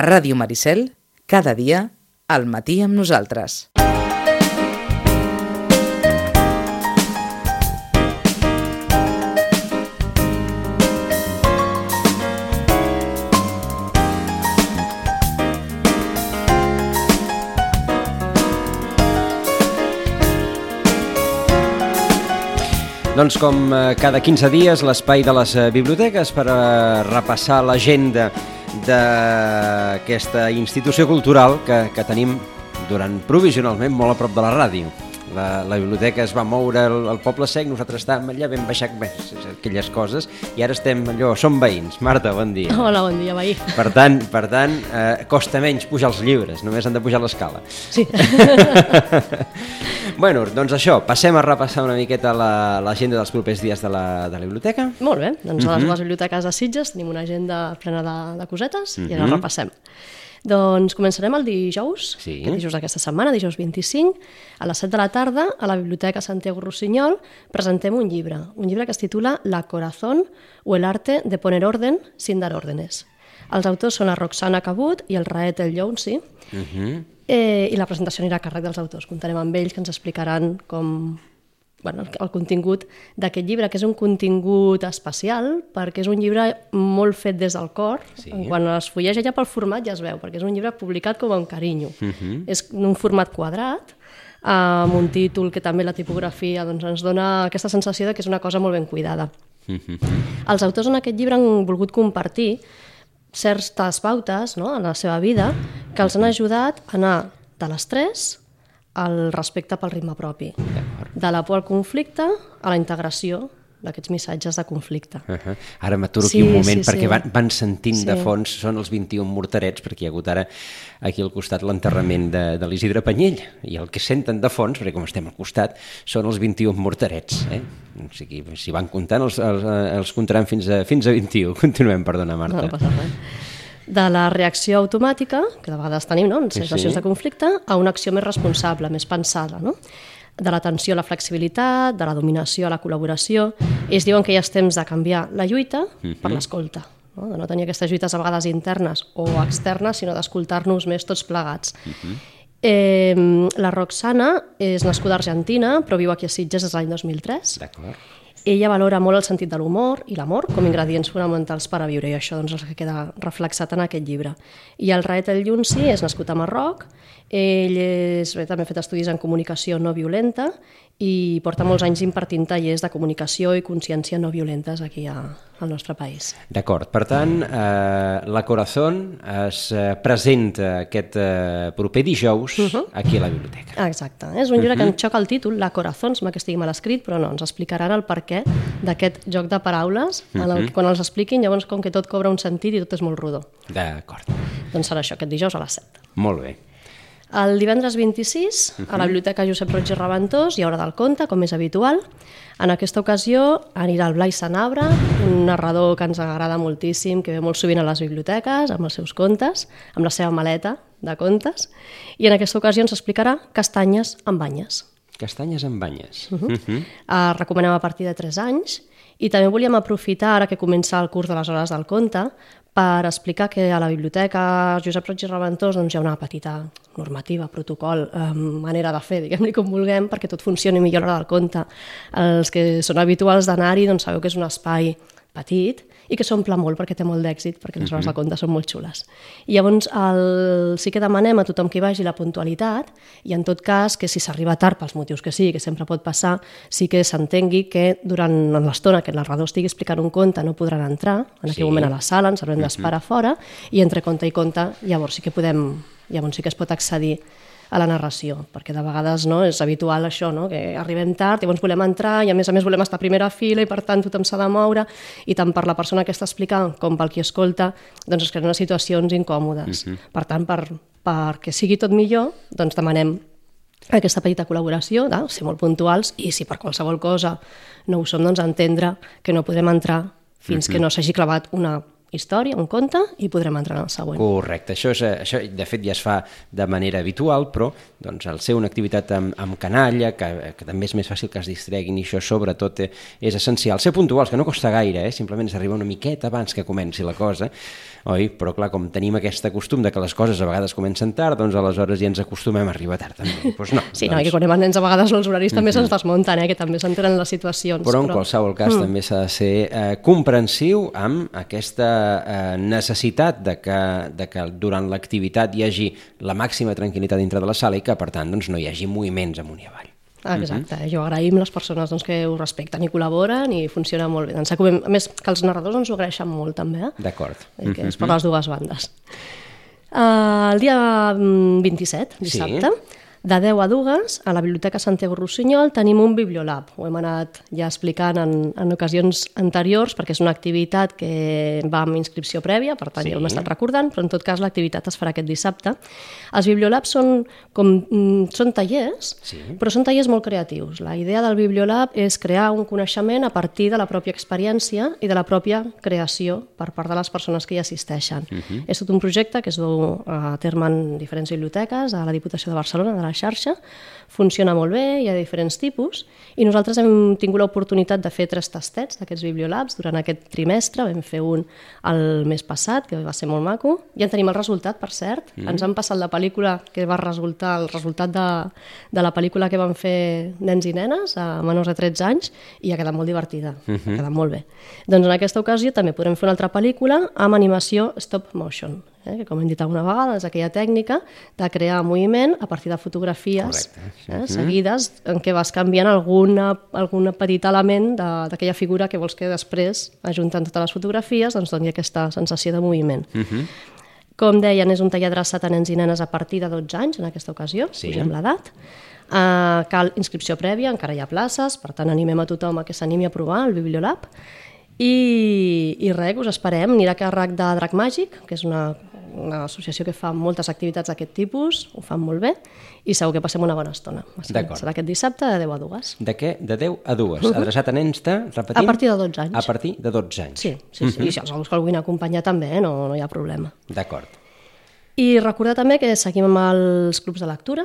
A Ràdio Maricel, cada dia, al matí amb nosaltres. Doncs com eh, cada 15 dies, l'espai de les eh, biblioteques per eh, repassar l'agenda d'aquesta institució cultural que, que tenim durant provisionalment molt a prop de la ràdio. La, la biblioteca es va moure al, al Poble Sec, nosaltres estàvem allà ben baixat més, aquelles coses, i ara estem allò, som veïns. Marta, bon dia. Hola, bon dia, veí. Per tant, per tant eh, costa menys pujar els llibres, només han de pujar l'escala. Sí. bueno, doncs això, passem a repassar una miqueta l'agenda la, dels propers dies de la, de la biblioteca. Molt bé, doncs a les Mhm. dues biblioteques de Sitges tenim una agenda plena de, de cosetes i ara Mhm. repassem. Doncs començarem el dijous, Sí. aquest dijous d'aquesta setmana, dijous 25, a les 7 de la tarda, a la Biblioteca Santiago Rossinyol, presentem un llibre, un llibre que es titula La corazón o el arte de poner orden sin dar órdenes. Els autors són la Roxana Cabut i el Raet El Jounsi, Uh -huh. Eh, I la presentació anirà a càrrec dels autors. Comptarem amb ells que ens explicaran com bueno, el contingut d'aquest llibre, que és un contingut especial, perquè és un llibre molt fet des del cor. Sí. Quan es fulleja ja pel format ja es veu, perquè és un llibre publicat com amb carinyo. Mhm. És en un format quadrat, amb un títol que també la tipografia doncs, ens dona aquesta sensació de que és una cosa molt ben cuidada. Els autors en aquest llibre han volgut compartir certes pautes no, en la seva vida que els han ajudat a anar de l'estrès al respecte pel ritme propi, de la por al conflicte a la integració d'aquests missatges de conflicte. Uh -huh. Ara m'aturo aquí Sí, un moment sí, perquè sí. van, van sentint Sí. de fons, són els 21 morterets, perquè hi ha hagut ara aquí al costat l'enterrament de, de l'Isidre Panyell, i el que senten de fons, perquè com estem al costat, són els 21 morterets. Eh? O sigui, si van comptant, els, els, eh, els comptaran fins a, fins a 21. Continuem, perdona, Marta. No, no passa res. De la reacció automàtica, que de vegades tenim no? en Sí, situacions sí. de conflicte, a una acció més responsable, més pensada. No? De l'atenció a la flexibilitat, de la dominació a la col·laboració. Ells diuen que ja és temps de canviar la lluita per l'escolta, no? de no tenir aquestes lluites a vegades internes o externes, sinó d'escoltar-nos més tots plegats. Eh, la Roxana és nascuda a Argentina, però viu aquí a Sitges des de l'any 2003. D'acord. Ella valora molt el sentit de l'humor i l'amor com ingredients fonamentals per a viure, i això doncs, és el que queda reflexat en aquest llibre. I el Raet El Yunsi és nascut a Marroc, ell és, bé, també ha fet estudis en comunicació no violenta i porta molts anys impartint tallers de comunicació i consciència no violentes aquí a, al nostre país. D'acord, per tant, eh, la Corazón es eh, presenta aquest eh, proper dijous aquí a la biblioteca. Exacte. És un llibre que ens xoca el títol, La Corazón, sembla que estigui mal escrit, però no, ens explicaran el perquè d'aquest joc de paraules, en el que quan els expliquin, llavors com que tot cobra un sentit i tot és molt rodó. D'acord, Doncs serà això, aquest dijous a les 7. molt bé. El divendres 26, a la Biblioteca Josep Roig i Reventós, hi haurà del conte, com és habitual. En aquesta ocasió anirà el Blai Sanabra, un narrador que ens agrada moltíssim, que ve molt sovint a les biblioteques, amb els seus contes, amb la seva maleta de contes, i en aquesta ocasió ens explicarà castanyes amb banyes. Castanyes amb banyes. Uh -huh. uh, recomanem a partir de 3 anys i també volíem aprofitar, ara que comença el curs de les hores del conte, per explicar que a la biblioteca Josep Roig i Reventós doncs, hi ha una petita normativa, protocol, eh, manera de fer, diguem-li com vulguem, perquè tot funcioni millor a l'hora del conte. Els que són habituals d'anar-hi doncs, sabeu que és un espai petit i que s'omple molt perquè té molt d'èxit, perquè les hores de conte són molt xules. I llavors el... sí que demanem a tothom que vagi la puntualitat i en tot cas que si s'arriba tard pels motius que sigui, que sempre pot passar, sí que s'entengui que durant l'estona que el narrador estigui explicant un conte no podran entrar en aquell Sí. moment a la sala, ens haurem d'esperar fora i entre conte i conte llavors sí que podem, llavors sí que es pot accedir a la narració, perquè de vegades no, és habitual això, no? que arribem tard, llavors volem entrar i a més a més volem estar a primera fila i per tant tothom s'ha de moure i tant per la persona que està explicant com pel qui escolta, doncs es creen unes situacions incòmodes. Per tant, per, perquè sigui tot millor, doncs demanem aquesta petita col·laboració, de ser molt puntuals i si per qualsevol cosa no ho som, doncs entendre que no podrem entrar fins que no s'hagi clavat una història, un conte, i podrem entrar en el següent. Correcte, això, és, eh, això de fet ja es fa de manera habitual, però doncs, al ser una activitat amb, amb canalla, que, que també és més fàcil que es distreguin i això sobretot eh, és essencial. Ser puntuals, que no costa gaire, eh? simplement és arribar una miqueta abans que comenci la cosa, Oi? Però clar, com tenim aquest costum de que les coses a vegades comencen tard, doncs aleshores ja ens acostumem a arribar tard també. Pues no, Sí, doncs... no, i que quan a nens a vegades els horaris també se'ns desmunten, eh, que també s'entenen les situacions. Però en qualsevol cas mm. també s'ha de ser eh, comprensiu amb aquesta eh, necessitat de que, de que durant l'activitat hi hagi la màxima tranquil·litat dintre de la sala i que, per tant, doncs, no hi hagi moviments amunt i avall. Ah, exacte, uh -huh. jo agraïm les persones doncs, que ho respecten i col·laboren i funciona molt bé. Doncs, a més, que els narradors ens ho agraeixen molt també, eh? D'acord. I que és per les dues bandes. Uh, el dia 27, dissabte, sí de 10 a 2, a la Biblioteca Santiago Rossinyol tenim un Bibliolab. Ho hem anat ja explicant en, en ocasions anteriors perquè és una activitat que va amb inscripció prèvia, per tant sí. ja ho hem estat recordant, però en tot cas l'activitat es farà aquest dissabte. Els Bibliolabs són, com, mm, són tallers, sí. però són tallers molt creatius. La idea del Bibliolab és crear un coneixement a partir de la pròpia experiència i de la pròpia creació per part de les persones que hi assisteixen. Uh -huh. És tot un projecte que es du a terme en diferents biblioteques, a la Diputació de Barcelona, de la la xarxa, funciona molt bé, hi ha diferents tipus, i nosaltres hem tingut l'oportunitat de fer tres tastets d'aquests bibliolabs durant aquest trimestre, vam fer un el mes passat, que va ser molt maco, ja en tenim el resultat, per cert, mm. ens han passat la pel·lícula que va resultar, el resultat de, de la pel·lícula que van fer nens i nenes a menors de 13 anys, i ha quedat molt divertida, mm -hmm. ha quedat molt bé. Doncs en aquesta ocasió també podrem fer una altra pel·lícula amb animació stop motion, eh, que com hem dit alguna vegada és aquella tècnica de crear moviment a partir de fotografies sí. eh, seguides en què vas canviant alguna, algun petit element d'aquella figura que vols que després, ajuntant totes les fotografies, doncs doni aquesta sensació de moviment. Uh -huh. Com deien, és un taller adreçat a nens i nenes a partir de 12 anys, en aquesta ocasió, sí. pugem l'edat. Uh, cal inscripció prèvia, encara hi ha places, per tant animem a tothom a que s'animi a provar el Bibliolab. I, i res, us esperem. Anirà a càrrec de Drac Màgic, que és una una associació que fa moltes activitats d'aquest tipus, ho fan molt bé, i segur que passem una bona estona. Serà aquest dissabte de 10 a 2. De què? De 10 a 2. Uh -huh. Adreçat a nens de, repetim? A partir de 12 anys. A partir de 12 anys. Sí, sí, sí. Uh -huh. i si els adults que el vulguin acompanyar també, eh? no, no hi ha problema. D'acord. I recordar també que seguim amb els clubs de lectura,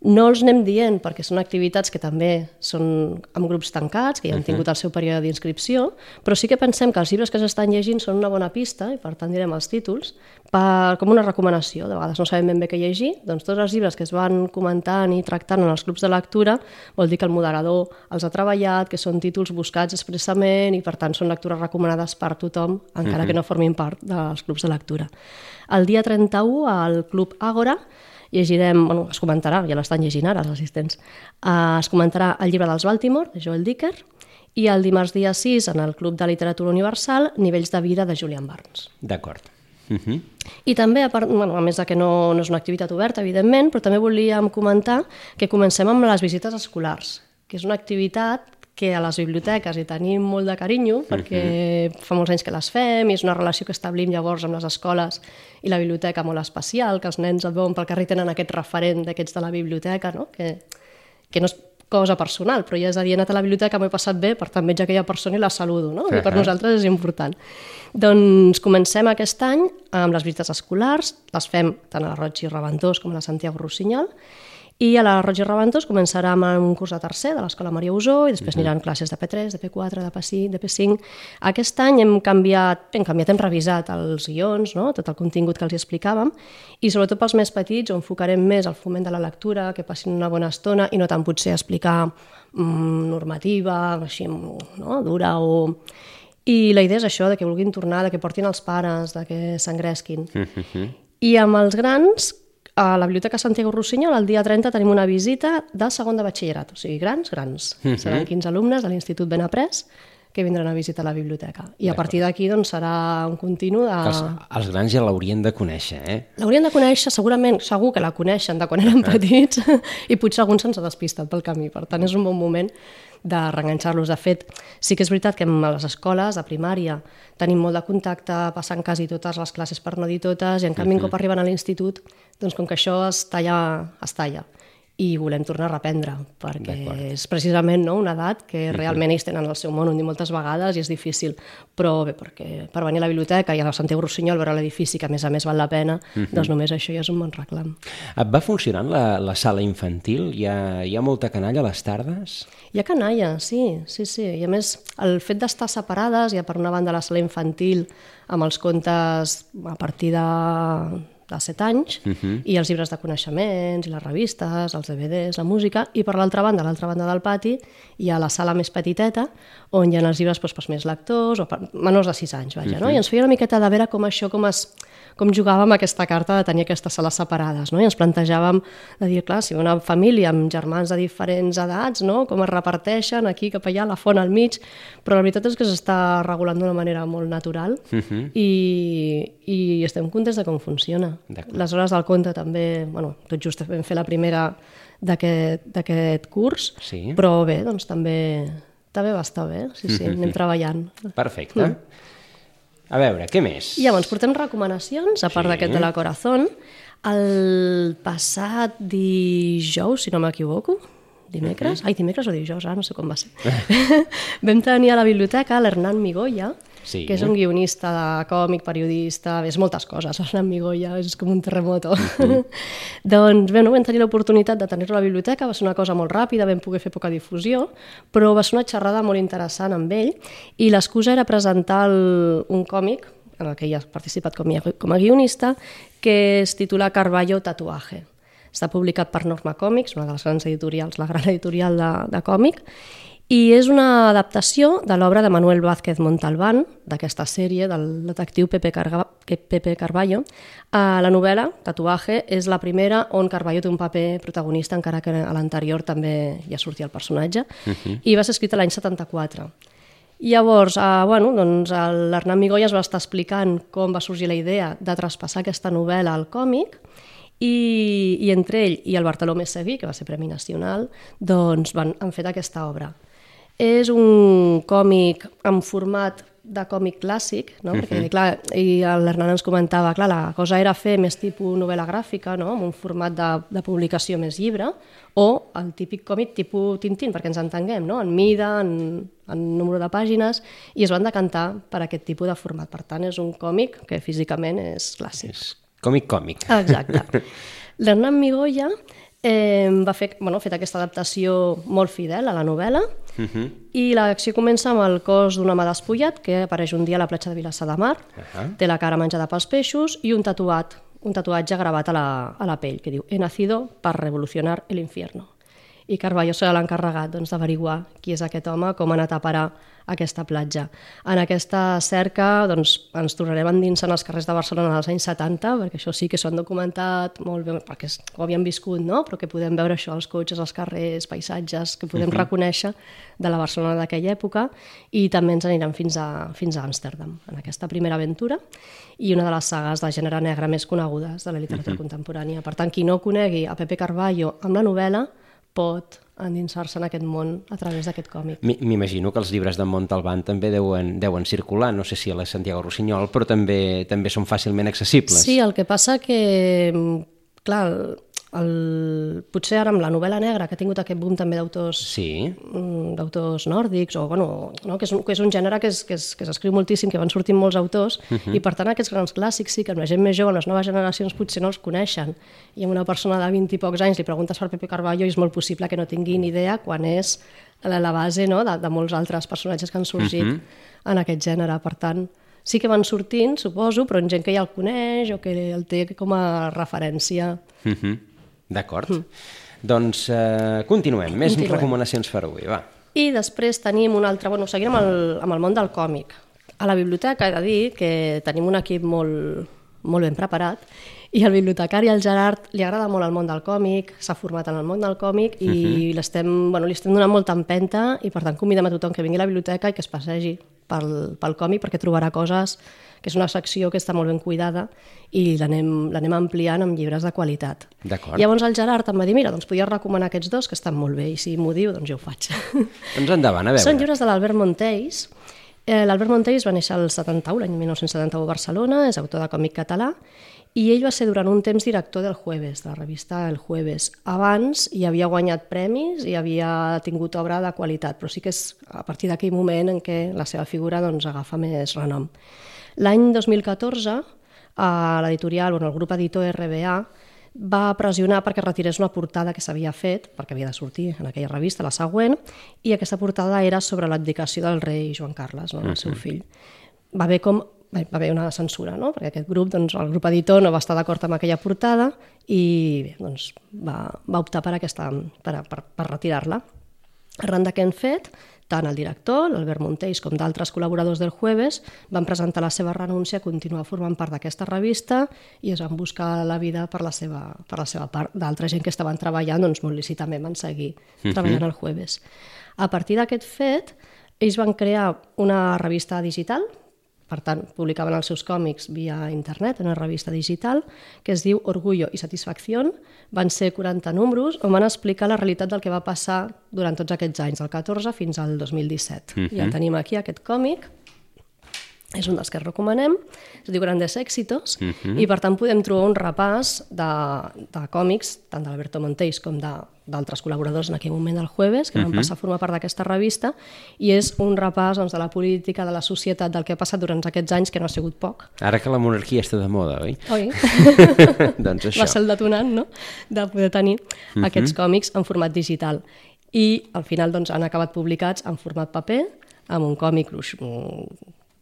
no els anem dient perquè són activitats que també són amb grups tancats, que ja han tingut el seu període d'inscripció, però sí que pensem que els llibres que s'estan llegint són una bona pista, i per tant direm els títols, per, com una recomanació. De vegades no sabem ben bé què llegir, doncs tots els llibres que es van comentant i tractant en els clubs de lectura vol dir que el moderador els ha treballat, que són títols buscats expressament i per tant són lectures recomanades per tothom, encara uh -huh. que no formin part dels clubs de lectura. El dia 31 al Club Àgora llegirem, bueno, es comentarà, ja l'estan llegint ara els assistents, uh, es comentarà el llibre dels Baltimore, de Joel Dicker, i el dimarts dia 6, en el Club de Literatura Universal, Nivells de vida, de Julian Barnes. D'acord. Uh -huh. I també, a, part, bueno, a més de que no, no és una activitat oberta, evidentment, però també volíem comentar que comencem amb les visites escolars, que és una activitat que a les biblioteques hi tenim molt de carinyo perquè uh -huh. fa molts anys que les fem i és una relació que establim llavors amb les escoles i la biblioteca molt especial, que els nens et veuen pel carrer tenen aquest referent d'aquests de la biblioteca, no? que, que no és cosa personal, però ja és a dir, he anat a la biblioteca, m'he passat bé, per tant veig aquella persona i la saludo, no? Uh -huh. I per nosaltres és important. Doncs comencem aquest any amb les visites escolars, les fem tant a la Roig i Reventós com a la Santiago Rossinyol, i a la i Reventós començarà amb un curs de tercer de l'Escola Maria Usó i després uh -huh. aniran classes de P3, de P4, de P5, de P5. Aquest any hem canviat, hem canviat, hem revisat els guions, no? tot el contingut que els explicàvem i sobretot pels més petits on enfocarem més el foment de la lectura, que passin una bona estona i no tant potser explicar mm, normativa, així no? dura o... I la idea és això, de que vulguin tornar, de que portin els pares, de que s'engresquin. Uh -huh. I amb els grans a la Biblioteca Santiago Rossinyol el dia 30 tenim una visita de segon de batxillerat, o sigui, grans, grans. Uh -huh. Seran 15 alumnes de l'Institut Benaprés que vindran a visitar la biblioteca. I a partir d'aquí doncs, serà un continu de... Els, els grans ja l'haurien de conèixer, eh? L'haurien de conèixer, segurament, segur que la coneixen de quan eren petits, i potser alguns se'ns ha despistat pel camí. Per tant, és un bon moment de reenganxar-los. De fet, sí que és veritat que a les escoles, a primària, tenim molt de contacte, passant quasi totes les classes per no dir totes, i en canvi, uh -huh. cop arriben a l'institut, doncs com que això es talla, es talla. I volem tornar a reprendre, perquè és precisament no, una edat que realment ells tenen el seu món, hem dit moltes vegades, i és difícil. Però bé, perquè per venir a la biblioteca i a la Santiago Rossinyol veure l'edifici, que a més a més val la pena, doncs només això ja és un bon reclam. Et va funcionant la, la sala infantil? Hi ha, hi ha molta canalla a les tardes? Hi ha canalla, sí, sí, sí. I a més, el fet d'estar separades, hi ha per una banda la sala infantil amb els contes a partir de, de 7 anys, uh -huh. i els llibres de coneixements, i les revistes, els DVDs, la música, i per l'altra banda, a l'altra banda del pati, hi ha la sala més petiteta, on hi ha els llibres doncs, pels més lectors, o per menors de 6 anys, vaja, uh -huh. no? I ens feia una miqueta de veure com això, com es com jugàvem aquesta carta de tenir aquestes sales separades, no? I ens plantejàvem de dir, clar, si una família amb germans de diferents edats, no? Com es reparteixen aquí, cap allà, la font al mig, però la veritat és que s'està regulant d'una manera molt natural uh -huh. i, i estem contents de com funciona. Les hores del conte també, bueno, tot just vam fer la primera d'aquest curs, Sí. però bé, doncs també, també va estar bé, sí, sí, anem treballant. Perfecte. A veure, què més? I llavors portem recomanacions, a part Sí. d'aquest de la Corazón. El passat dijous, si no m'equivoco, dimecres, ai, dimecres o dijous, ara no sé com va ser, vam tenir a la biblioteca l'Hernán Migoya, Sí. que és un guionista de còmic, periodista, és moltes coses, l'Hernán Migoya és com un terremoto. doncs bé, no, vam tenir l'oportunitat de tenir-lo a la biblioteca, va ser una cosa molt ràpida, vam poder fer poca difusió, però va ser una xerrada molt interessant amb ell, i l'excusa era presentar el, un còmic, en el que ell ha participat com a, com a guionista, que es titula Carballo Tatuaje. Està publicat per Norma Còmics, una de les grans editorials, la gran editorial de, de còmic, i és una adaptació de l'obra de Manuel Vázquez Montalbán, d'aquesta sèrie del detectiu Pepe, Carga, Pepe Carballo. Uh, la novel·la, Tatuaje, és la primera on Carballo té un paper protagonista, encara que a l'anterior també ja sortia el personatge, uh -huh. i va ser escrita l'any 74. I llavors, eh, bueno, doncs l'Hernán Migoya es va estar explicant com va sorgir la idea de traspassar aquesta novel·la al còmic i, i entre ell i el Bartolomé Seguí, que va ser Premi Nacional, doncs van, han fet aquesta obra. És un còmic en format de còmic clàssic, no? perquè clar, i l'Hernan ens comentava, clar, la cosa era fer més tipus novel·la gràfica, no? amb un format de, de publicació més llibre, o el típic còmic tipus Tintín, perquè ens entenguem, no? en mida, en, en número de pàgines, i es van decantar per aquest tipus de format. Per tant, és un còmic que físicament és clàssic. És còmic còmic. Exacte. L'Hernán Migoya eh, va fer, bueno, ha fet aquesta adaptació molt fidel a la novel·la Uh -huh. i l'acció comença amb el cos d'un home despullat que apareix un dia a la platja de Vilassar de Mar, Ahà. té la cara menjada pels peixos i un tatuat, un tatuatge gravat a la, a la pell que diu «He nacido para revolucionar el infierno». I Carballo serà l'encarregat doncs, d'averiguar qui és aquest home, com ha anat a parar a aquesta platja. En aquesta cerca doncs, ens tornarem endinsant als carrers de Barcelona dels anys 70, perquè això sí que s'ho han documentat molt bé, perquè ho havíem viscut, no? però que podem veure això, els cotxes, els carrers, paisatges, que podem uh -huh. reconèixer de la Barcelona d'aquella època, i també ens anirem fins a, fins a Amsterdam, en aquesta primera aventura, i una de les sagues de gènere negre més conegudes de la literatura uh -huh. contemporània. Per tant, qui no conegui a Pepe Carballo amb la novel·la, pot endinsar-se en aquest món a través d'aquest còmic. M'imagino que els llibres de Montalbán també deuen, deuen circular, no sé si a la Santiago Rossinyol, però també també són fàcilment accessibles. Sí, el que passa que, mm, clar, el, potser ara amb la novel·la negra, que ha tingut aquest boom també d'autors Sí, mm, d'autors nòrdics, o, bueno, no? que, és un, que és un gènere que, s'escriu moltíssim, que van sortint molts autors, uh -huh. i per tant aquests grans clàssics sí que la gent més jove, les noves generacions potser no els coneixen, i amb una persona de 20 i pocs anys li preguntes per Pepe Carballo i és molt possible que no tingui ni idea quan és la, la base no? de, de molts altres personatges que han sorgit uh -huh. en aquest gènere, per tant sí que van sortint, suposo, però en gent que ja el coneix o que el té com a referència. uh -huh. D'acord. Mm. Doncs eh, continuem. Més Continuem. recomanacions per avui, va. I després tenim un altre... Bueno, seguim amb el, amb el món del còmic. A la biblioteca he de dir que tenim un equip molt, molt ben preparat i al bibliotecari, el Gerard, li agrada molt el món del còmic, s'ha format en el món del còmic i uh -huh. l'estem, bueno, li estem donant molta empenta i per tant convidem a tothom que vingui a la biblioteca i que es passegi pel, pel còmic perquè trobarà coses que és una secció que està molt ben cuidada i l'anem ampliant amb llibres de qualitat. Llavors el Gerard em va dir, mira, doncs podries recomanar aquests dos que estan molt bé i si m'ho diu, doncs jo ho faig. Doncs endavant, a veure. Són llibres de l'Albert Montells. Eh, L'Albert Montells va néixer el 71, l'any 1971 a Barcelona, és autor de còmic català, i ell va ser durant un temps director del Jueves, de la revista El Jueves. Abans hi havia guanyat premis i havia tingut obra de qualitat, però sí que és a partir d'aquell moment en què la seva figura doncs, agafa més renom. L'any 2014, a l'editorial, bueno, el grup editor RBA, va pressionar perquè retirés una portada que s'havia fet, perquè havia de sortir en aquella revista, la següent, i aquesta portada era sobre l'abdicació del rei Joan Carles, no, el seu fill. Va haver com va haver una censura, no? perquè aquest grup, doncs, el grup editor no va estar d'acord amb aquella portada i bé, doncs, va, va optar per, aquesta, per, per, per retirar-la. Arran han fet, tant el director, l'Albert Montells, com d'altres col·laboradors del Jueves van presentar la seva renúncia a continuar formant part d'aquesta revista i es van buscar la vida per la seva, per la seva part. D'altra gent que estaven treballant, doncs molt lícitament van seguir treballant al Jueves. A partir d'aquest fet, ells van crear una revista digital per tant, publicaven els seus còmics via internet, en una revista digital, que es diu Orgullo i Satisfacció. Van ser 40 números on van explicar la realitat del que va passar durant tots aquests anys, del 14 fins al 2017. Uh -huh. Ja tenim aquí aquest còmic, és un dels que recomanem, es diu Grandes Éxitos, uh -huh. i per tant podem trobar un repàs de, de còmics, tant d'Alberto Montells com d'altres col·laboradors en aquell moment del Jueves, que van uh -huh. passar a formar part d'aquesta revista, i és un repàs doncs, de la política, de la societat, del que ha passat durant aquests anys, que no ha sigut poc. Ara que la monarquia està de moda, oi? Oi. doncs això. Va ser el detonant, no?, de poder tenir uh -huh. aquests còmics en format digital. I al final doncs, han acabat publicats en format paper, amb un còmic gruix,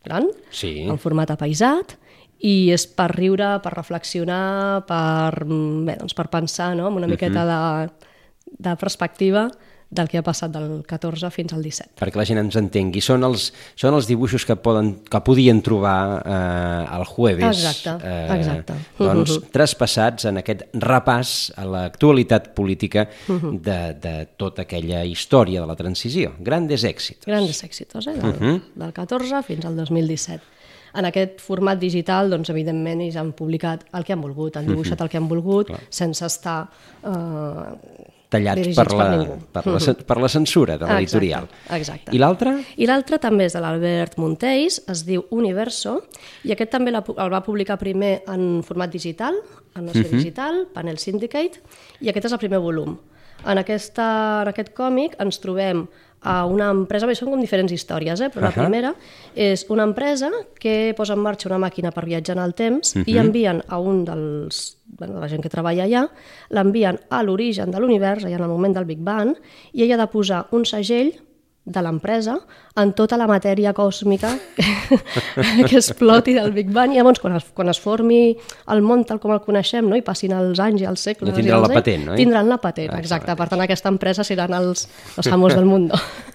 gran, sí. en format apaisat, i és per riure, per reflexionar, per, bé, doncs per pensar no? amb una miqueta uh -huh. de, de perspectiva del que ha passat del 14 fins al 17. Perquè la gent ens entengui. Són els, són els dibuixos que, poden, que podien trobar eh, al jueves. Exacte, eh, exacte. Doncs uh -huh. traspassats en aquest repàs a l'actualitat política uh -huh. de, de tota aquella història de la transició. Grandes èxits. Grandes èxits, eh? Del, uh -huh. del 14 fins al 2017. En aquest format digital, doncs, evidentment, ells han publicat el que han volgut, han dibuixat uh -huh. el que han volgut, Clar. sense estar... Eh, tallats per la, per, la, per la censura de l'editorial. Exacte, exacte. I l'altre? I l'altre també és de l'Albert Montells, es diu Universo, i aquest també el va publicar primer en format digital, en versió uh -huh. digital, Panel Syndicate, i aquest és el primer volum. En, aquesta, en aquest còmic ens trobem a una empresa, bé, són com diferents històries, eh? però uh -huh. la primera és una empresa que posa en marxa una màquina per viatjar en el temps uh -huh. i envien a un dels, bueno, de la gent que treballa allà, l'envien a l'origen de l'univers, allà en el moment del Big Bang, i ella ha de posar un segell de l'empresa en tota la matèria còsmica que, que exploti del Big Bang i llavors quan es, quan es formi el món tal com el coneixem no? i passin els anys i els segles no tindran la patent, no? Tindran la patent, ah, exacte. Per tant, aquesta empresa seran els, els amos del món.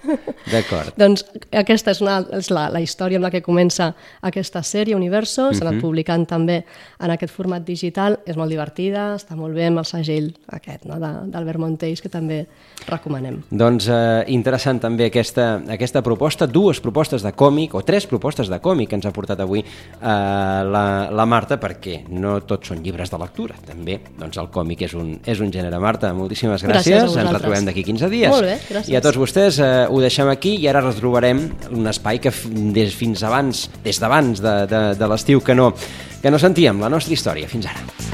D'acord. doncs aquesta és, una, és la, la història amb la que comença aquesta sèrie Universo, s'ha anat uh -huh. publicant també en aquest format digital, és molt divertida, està molt bé amb el segell aquest no? d'Albert Montells, que també recomanem. Doncs eh, interessant també aquesta, aquesta proposta dues propostes de còmic, o tres propostes de còmic que ens ha portat avui eh, la, la Marta, perquè no tots són llibres de lectura, també doncs el còmic és un, és un gènere. Marta, moltíssimes gràcies, gràcies ens retrobem d'aquí 15 dies. Molt bé, gràcies. I a tots vostès eh, ho deixem aquí i ara retrobarem un espai que des, fins abans, des d'abans de, de, de l'estiu que no, que no sentíem, la nostra història. Fins ara.